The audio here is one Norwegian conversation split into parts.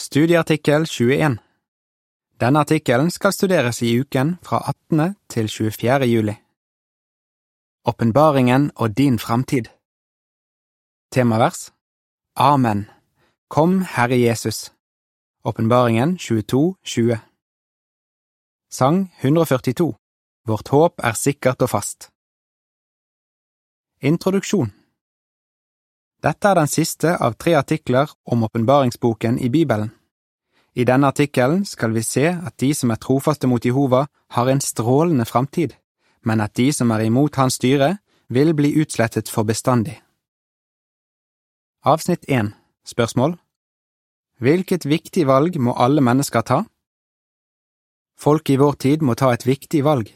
Studieartikkel 21 Denne artikkelen skal studeres i uken fra 18. til 24. juli. Åpenbaringen og din fremtid Temavers Amen. Kom, Herre Jesus. Åpenbaringen 22, 20 Sang 142 Vårt håp er sikkert og fast. Introduksjon Dette er den siste av tre artikler om åpenbaringsboken i Bibelen. I denne artikkelen skal vi se at de som er trofaste mot Jehova, har en strålende framtid, men at de som er imot hans styre, vil bli utslettet for bestandig. Avsnitt 1 Spørsmål Hvilket viktig valg må alle mennesker ta? Folk i vår tid må ta et viktig valg.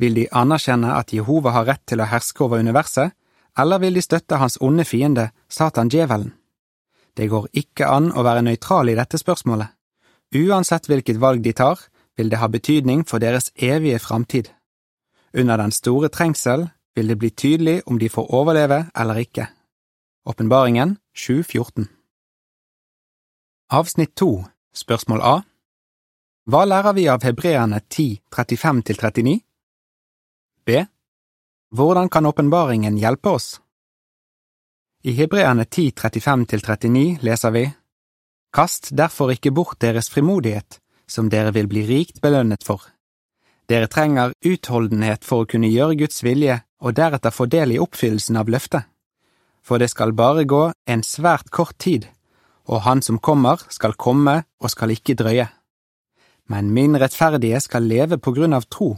Vil de anerkjenne at Jehova har rett til å herske over universet, eller vil de støtte hans onde fiende, Satan djevelen? Det går ikke an å være nøytral i dette spørsmålet. Uansett hvilket valg de tar, vil det ha betydning for deres evige framtid. Under den store trengsel vil det bli tydelig om de får overleve eller ikke. Åpenbaringen 7.14 Avsnitt 2 Spørsmål A Hva lærer vi av hebreerne 10, 35–39? B. Hvordan kan åpenbaringen hjelpe oss? I Hebreerne 10, 35–39 leser vi Kast derfor ikke bort deres frimodighet, som dere vil bli rikt belønnet for. Dere trenger utholdenhet for å kunne gjøre Guds vilje og deretter få del i oppfyllelsen av løftet. For det skal bare gå en svært kort tid, og Han som kommer, skal komme og skal ikke drøye. Men min rettferdige skal leve på grunn av tro,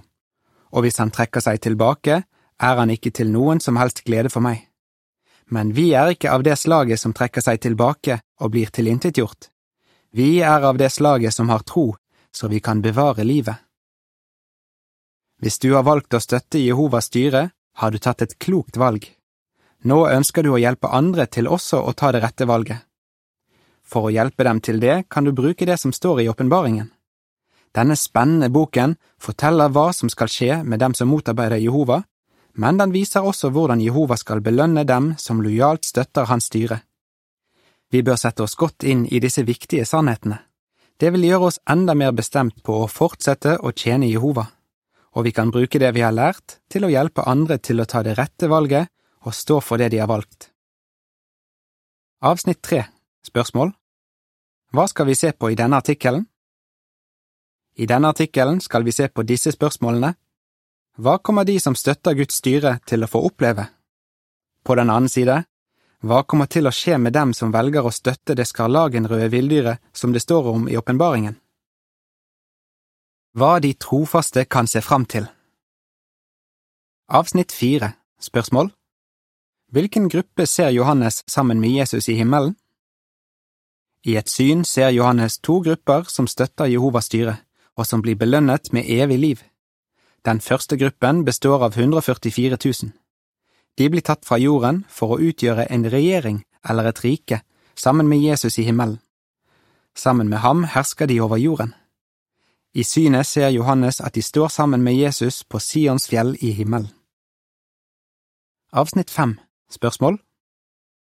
og hvis han trekker seg tilbake, er han ikke til noen som helst glede for meg. Men vi er ikke av det slaget som trekker seg tilbake og blir tilintetgjort. Vi er av det slaget som har tro, så vi kan bevare livet. Hvis du har valgt å støtte Jehovas styre, har du tatt et klokt valg. Nå ønsker du å hjelpe andre til også å ta det rette valget. For å hjelpe dem til det kan du bruke det som står i åpenbaringen. Denne spennende boken forteller hva som skal skje med dem som motarbeider Jehova, men den viser også hvordan Jehova skal belønne dem som lojalt støtter hans styre. Vi bør sette oss godt inn i disse viktige sannhetene. Det vil gjøre oss enda mer bestemt på å fortsette å tjene Jehova, og vi kan bruke det vi har lært, til å hjelpe andre til å ta det rette valget og stå for det de har valgt. Avsnitt tre Spørsmål Hva skal vi se på i denne artikkelen? I denne artikkelen skal vi se på disse spørsmålene. Hva kommer de som støtter Guds styre til å få oppleve? På den annen side, hva kommer til å skje med dem som velger å støtte det skarlagenrøde villdyret som det står om i åpenbaringen? Hva de trofaste kan se fram til Avsnitt fire Spørsmål Hvilken gruppe ser Johannes sammen med Jesus i himmelen? I et syn ser Johannes to grupper som støtter Jehovas styre og som blir belønnet med evig liv. Den første gruppen består av 144 000. De blir tatt fra jorden for å utgjøre en regjering eller et rike sammen med Jesus i himmelen. Sammen med ham hersker de over jorden. I synet ser Johannes at de står sammen med Jesus på Sions fjell i himmelen. Avsnitt fem Spørsmål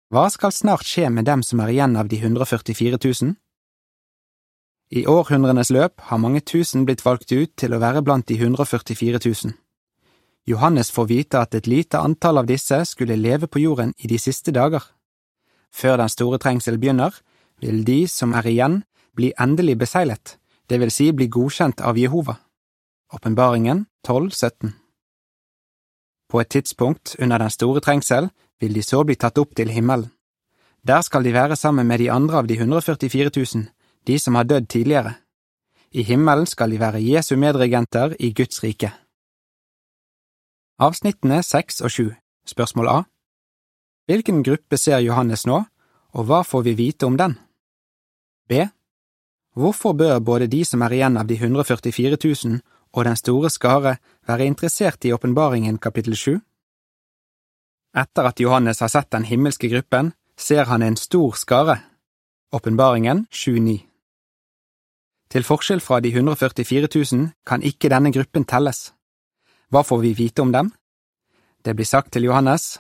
Hva skal snart skje med dem som er igjen av de 144 000? I århundrenes løp har mange tusen blitt valgt ut til å være blant de 144 000. Johannes får vite at et lite antall av disse skulle leve på jorden i de siste dager. Før den store trengsel begynner, vil de som er igjen, bli endelig beseglet, det vil si bli godkjent av Jehova. Åpenbaringen 12.17 På et tidspunkt under den store trengsel vil de så bli tatt opp til himmelen. Der skal de være sammen med de andre av de 144 000, de som har dødd tidligere. I himmelen skal de være Jesu medregenter i Guds rike. Avsnittene seks og sju Spørsmål A Hvilken gruppe ser Johannes nå, og hva får vi vite om den? B. Hvorfor bør både de som er igjen av de 144 000 og den store skare være interessert i åpenbaringen kapittel sju? Etter at Johannes har sett den himmelske gruppen, ser han en stor skare. Åpenbaringen 7.9 til forskjell fra de 144 000 kan ikke denne gruppen telles. Hva får vi vite om dem? Det blir sagt til Johannes,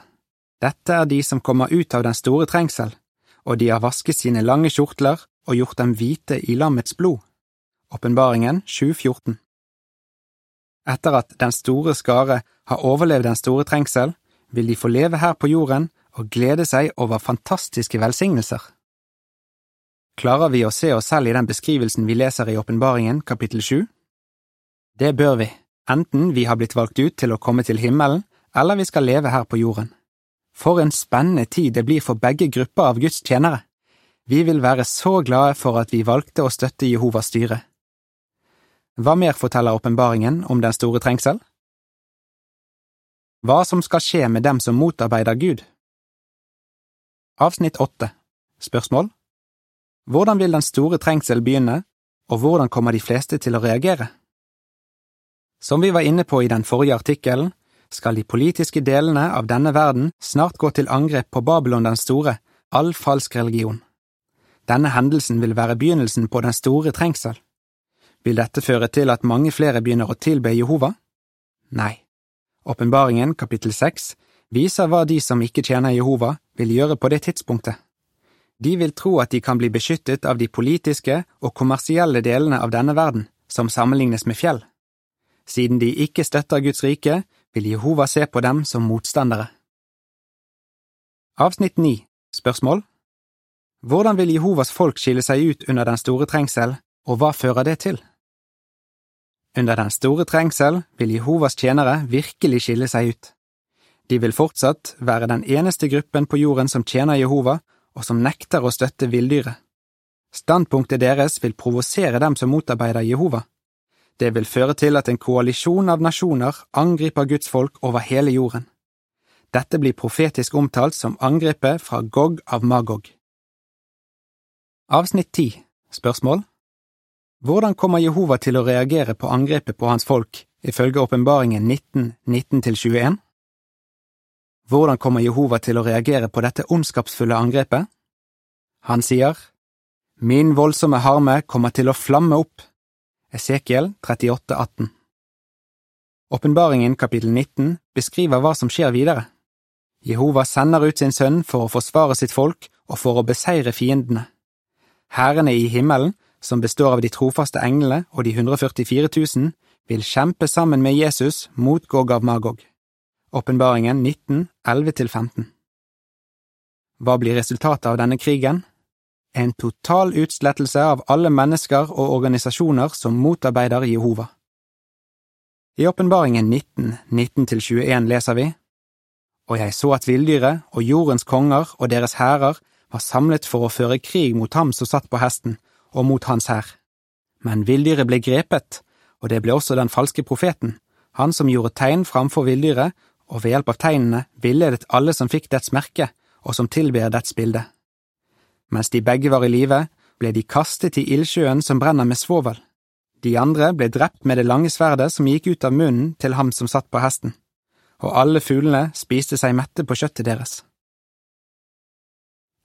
dette er de som kommer ut av den store trengsel, og de har vasket sine lange kjortler og gjort dem hvite i lammets blod. Åpenbaringen 7.14 Etter at den store skare har overlevd den store trengsel, vil de få leve her på jorden og glede seg over fantastiske velsignelser. Klarer vi å se oss selv i den beskrivelsen vi leser i Åpenbaringen kapittel sju? Det bør vi, enten vi har blitt valgt ut til å komme til himmelen, eller vi skal leve her på jorden. For en spennende tid det blir for begge grupper av Guds tjenere. Vi vil være så glade for at vi valgte å støtte Jehovas styre. Hva mer forteller åpenbaringen om den store trengsel? Hva som skal skje med dem som motarbeider Gud? Avsnitt åtte Spørsmål Hvordan vil den store trengsel begynne, og hvordan kommer de fleste til å reagere? Som vi var inne på i den forrige artikkelen, skal de politiske delene av denne verden snart gå til angrep på Babylon den store, all falsk religion. Denne hendelsen vil være begynnelsen på den store trengsel. Vil dette føre til at mange flere begynner å tilbe Jehova? Nei. Åpenbaringen, kapittel seks, viser hva de som ikke tjener Jehova, vil gjøre på det tidspunktet. De vil tro at de kan bli beskyttet av de politiske og kommersielle delene av denne verden, som sammenlignes med fjell. Siden de ikke støtter Guds rike, vil Jehova se på dem som motstandere. Avsnitt 9 Spørsmål Hvordan vil Jehovas folk skille seg ut under den store trengsel, og hva fører det til? Under den store trengsel vil Jehovas tjenere virkelig skille seg ut. De vil fortsatt være den eneste gruppen på jorden som tjener Jehova, og som nekter å støtte villdyret. Standpunktet deres vil provosere dem som motarbeider Jehova. Det vil føre til at en koalisjon av nasjoner angriper Guds folk over hele jorden. Dette blir profetisk omtalt som angrepet fra Gog av Magog. Avsnitt 10 Spørsmål hvordan kommer Jehova til å reagere på angrepet på hans folk, ifølge åpenbaringen 19, 19–21? Hvordan kommer Jehova til å reagere på dette ondskapsfulle angrepet? Han sier, Min voldsomme harme kommer til å flamme opp. Esekiel 38, 18 Åpenbaringen kapittel 19 beskriver hva som skjer videre. Jehova sender ut sin sønn for å forsvare sitt folk og for å beseire fiendene. Hærene i himmelen som består av de trofaste englene og de 144 000, vil kjempe sammen med Jesus mot Gog av Magog. Åpenbaringen 19, 11–15 Hva blir resultatet av denne krigen? En total utslettelse av alle mennesker og organisasjoner som motarbeider Jehova. I Åpenbaringen 19, 19–21 leser vi, Og jeg så at villdyret og jordens konger og deres hærer var samlet for å føre krig mot ham som satt på hesten, og mot hans hær. Men villdyret ble grepet, og det ble også den falske profeten, han som gjorde tegn framfor villdyret, og ved hjelp av tegnene villedet alle som fikk dets merke, og som tilber dets bilde. Mens de begge var i live, ble de kastet i ildsjøen som brenner med svovel. De andre ble drept med det lange sverdet som gikk ut av munnen til ham som satt på hesten, og alle fuglene spiste seg mette på kjøttet deres.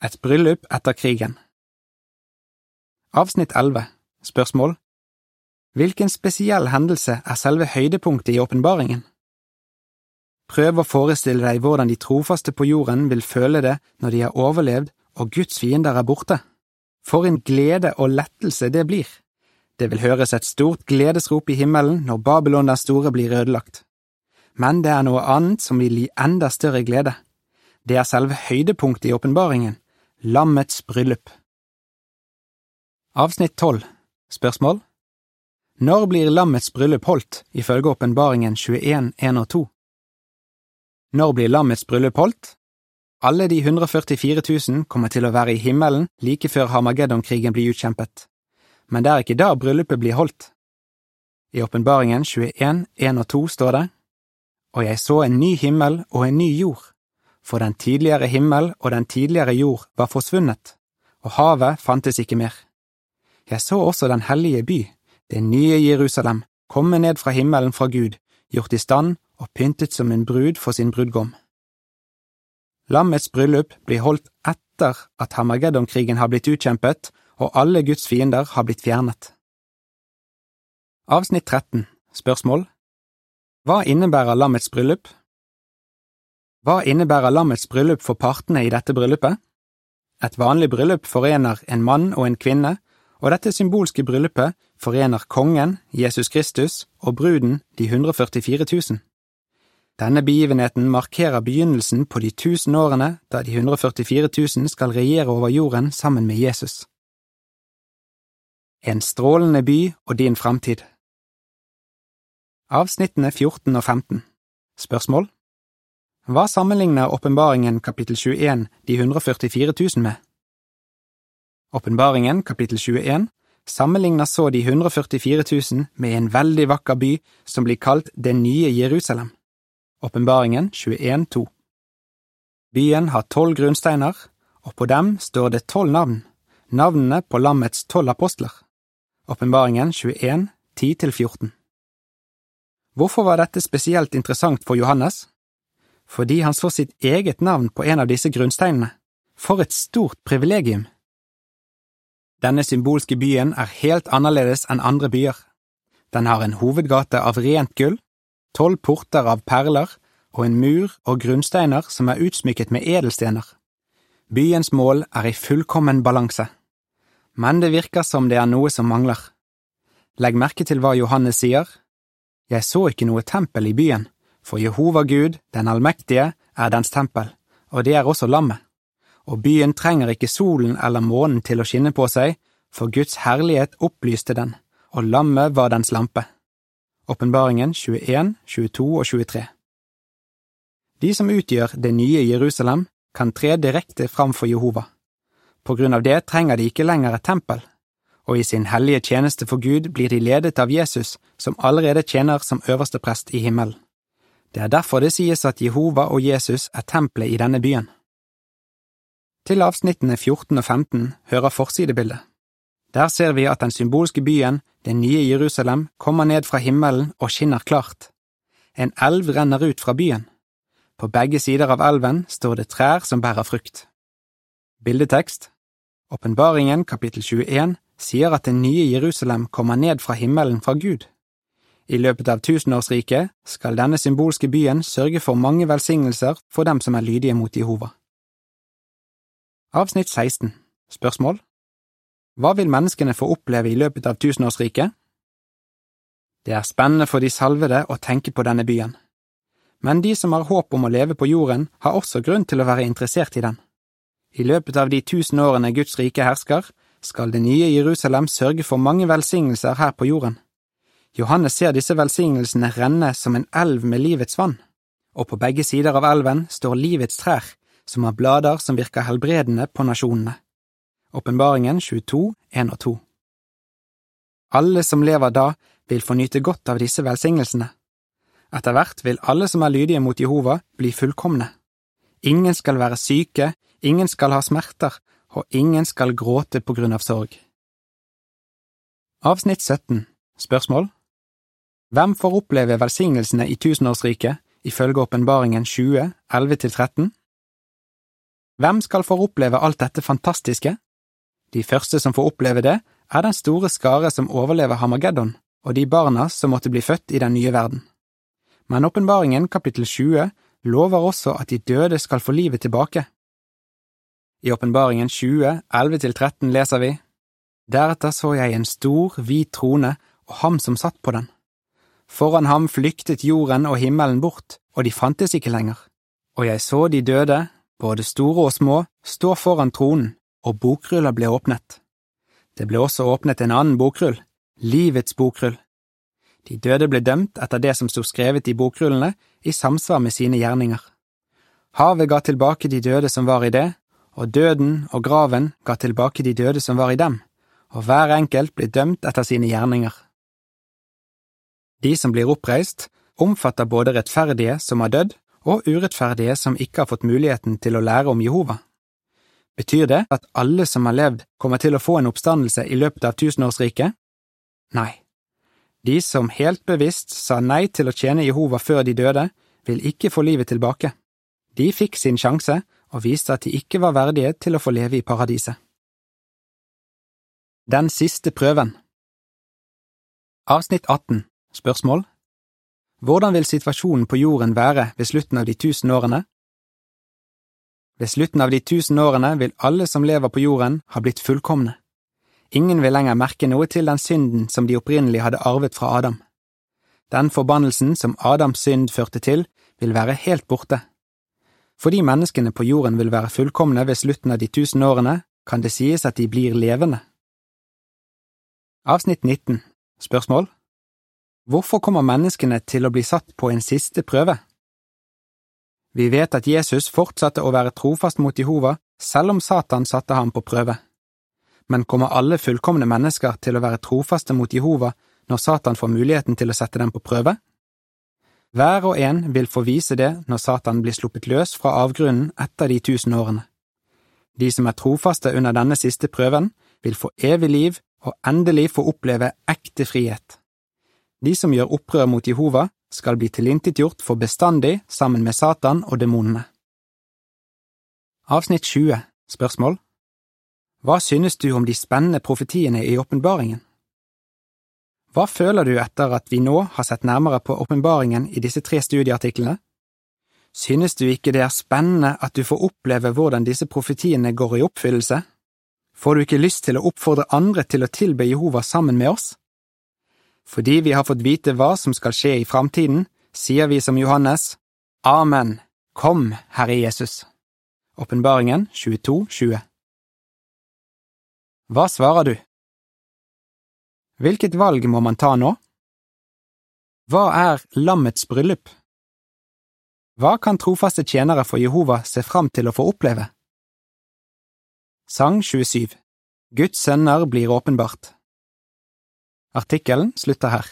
Et bryllup etter krigen Avsnitt 11 Spørsmål Hvilken spesiell hendelse er selve høydepunktet i åpenbaringen? Prøv å forestille deg hvordan de trofaste på jorden vil føle det når de har overlevd og Guds fiender er borte. For en glede og lettelse det blir! Det vil høres et stort gledesrop i himmelen når Babylon den store blir ødelagt. Men det er noe annet som vil gi enda større glede. Det er selve høydepunktet i åpenbaringen, lammets bryllup. Avsnitt 12 Spørsmål Når blir lammets bryllup holdt, ifølge åpenbaringen 21, 1 og 2? Når blir lammets bryllup holdt? Alle de 144 000 kommer til å være i himmelen like før Hamageddon-krigen blir utkjempet, men det er ikke da bryllupet blir holdt. I åpenbaringen 21, 1 og 2 står det, Og jeg så en ny himmel og en ny jord, for den tidligere himmel og den tidligere jord var forsvunnet, og havet fantes ikke mer. Jeg så også den hellige by, det nye Jerusalem, komme ned fra himmelen fra Gud, gjort i stand og pyntet som en brud for sin brudgom. Lammets bryllup blir holdt etter at Hamageddon-krigen har blitt utkjempet og alle Guds fiender har blitt fjernet. Avsnitt 13 Spørsmål Hva innebærer lammets bryllup? Hva innebærer lammets bryllup for partene i dette bryllupet? Et vanlig bryllup forener en mann og en kvinne, og dette symbolske bryllupet forener kongen, Jesus Kristus, og bruden, de 144 000. Denne begivenheten markerer begynnelsen på de tusen årene da de 144 000 skal regjere over jorden sammen med Jesus. En strålende by og din framtid Avsnittene 14 og 15 Spørsmål Hva sammenligner Åpenbaringen kapittel 21 de 144 000 med? Åpenbaringen kapittel 21 sammenligner så de 144 000 med en veldig vakker by som blir kalt Det nye Jerusalem. Åpenbaringen 21.2 Byen har tolv grunnsteiner, og på dem står det tolv navn, navnene på lammets tolv apostler. Åpenbaringen 21, 10–14 Hvorfor var dette spesielt interessant for Johannes? Fordi han så sitt eget navn på en av disse grunnsteinene. For et stort privilegium! Denne symbolske byen er helt annerledes enn andre byer. Den har en hovedgate av rent gull, tolv porter av perler og en mur og grunnsteiner som er utsmykket med edelstener. Byens mål er i fullkommen balanse. Men det virker som det er noe som mangler. Legg merke til hva Johannes sier. Jeg så ikke noe tempel i byen, for Jehova Gud, den allmektige, er dens tempel, og det er også lammet. Og byen trenger ikke solen eller månen til å skinne på seg, for Guds herlighet opplyste den, og lammet var dens lampe. Åpenbaringen 21, 22 og 23 De som utgjør det nye Jerusalem, kan tre direkte fram for Jehova. På grunn av det trenger de ikke lenger et tempel, og i sin hellige tjeneste for Gud blir de ledet av Jesus, som allerede tjener som øverste prest i himmelen. Det er derfor det sies at Jehova og Jesus er tempelet i denne byen. Til avsnittene 14 og 15 hører forsidebildet. Der ser vi at den symbolske byen, det nye Jerusalem, kommer ned fra himmelen og skinner klart. En elv renner ut fra byen. På begge sider av elven står det trær som bærer frukt. Bildetekst Åpenbaringen kapittel 21 sier at det nye Jerusalem kommer ned fra himmelen fra Gud. I løpet av tusenårsriket skal denne symbolske byen sørge for mange velsignelser for dem som er lydige mot Jehova. Avsnitt 16 Spørsmål hva vil menneskene få oppleve i løpet av tusenårsriket? Det er spennende for de salvede å tenke på denne byen, men de som har håp om å leve på jorden, har også grunn til å være interessert i den. I løpet av de tusen årene Guds rike hersker, skal det nye Jerusalem sørge for mange velsignelser her på jorden. Johannes ser disse velsignelsene renne som en elv med livets vann, og på begge sider av elven står livets trær, som har blader som virker helbredende på nasjonene. Åpenbaringen 22, 1 og 2 Alle som lever da, vil få nyte godt av disse velsignelsene. Etter hvert vil alle som er lydige mot Jehova, bli fullkomne. Ingen skal være syke, ingen skal ha smerter, og ingen skal gråte på grunn av sorg. Avsnitt 17 Spørsmål Hvem får oppleve velsignelsene i tusenårsriket ifølge Åpenbaringen 20, 11–13? Hvem skal få oppleve alt dette fantastiske? De første som får oppleve det, er den store skare som overlever Hamageddon, og de barna som måtte bli født i den nye verden. Men åpenbaringen kapittel 20 lover også at de døde skal få livet tilbake. I åpenbaringen 20, 11–13 leser vi Deretter så jeg en stor, hvit trone og ham som satt på den. Foran ham flyktet jorden og himmelen bort, og de fantes ikke lenger. Og jeg så de døde, både store og små, står foran tronen, og bokruller ble åpnet. Det ble også åpnet en annen bokrull, Livets bokrull. De døde ble dømt etter det som sto skrevet i bokrullene, i samsvar med sine gjerninger. Havet ga tilbake de døde som var i det, og døden og graven ga tilbake de døde som var i dem, og hver enkelt ble dømt etter sine gjerninger. De som blir oppreist, omfatter både rettferdige som har dødd, og urettferdige som ikke har fått muligheten til å lære om Jehova. Betyr det at alle som har levd, kommer til å få en oppstandelse i løpet av tusenårsriket? Nei. De som helt bevisst sa nei til å tjene Jehova før de døde, vil ikke få livet tilbake. De fikk sin sjanse og viste at de ikke var verdige til å få leve i paradiset. Den siste prøven Avsnitt 18 Spørsmål Hvordan vil situasjonen på jorden være ved slutten av de tusen årene? Ved slutten av de tusen årene vil alle som lever på jorden, ha blitt fullkomne. Ingen vil lenger merke noe til den synden som de opprinnelig hadde arvet fra Adam. Den forbannelsen som Adams synd førte til, vil være helt borte. Fordi menneskene på jorden vil være fullkomne ved slutten av de tusen årene, kan det sies at de blir levende. Avsnitt 19 Spørsmål Hvorfor kommer menneskene til å bli satt på en siste prøve? Vi vet at Jesus fortsatte å være trofast mot Jehova selv om Satan satte ham på prøve. Men kommer alle fullkomne mennesker til å være trofaste mot Jehova når Satan får muligheten til å sette dem på prøve? Hver og en vil få vise det når Satan blir sluppet løs fra avgrunnen etter de tusen årene. De som er trofaste under denne siste prøven, vil få evig liv og endelig få oppleve ekte frihet. De som gjør opprør mot Jehova, skal bli tilintetgjort for bestandig sammen med Satan og demonene. Avsnitt 20 Spørsmål Hva synes du om de spennende profetiene i åpenbaringen? Hva føler du etter at vi nå har sett nærmere på åpenbaringen i disse tre studieartiklene? Synes du ikke det er spennende at du får oppleve hvordan disse profetiene går i oppfyllelse? Får du ikke lyst til å oppfordre andre til å tilbe Jehova sammen med oss? Fordi vi har fått vite hva som skal skje i framtiden, sier vi som Johannes, Amen, kom, Herre Jesus. Åpenbaringen 22,20 Hva svarer du? Hvilket valg må man ta nå? Hva er lammets bryllup? Hva kan trofaste tjenere for Jehova se fram til å få oppleve? Sang 27 Guds sønner blir åpenbart Artikkelen slutter her.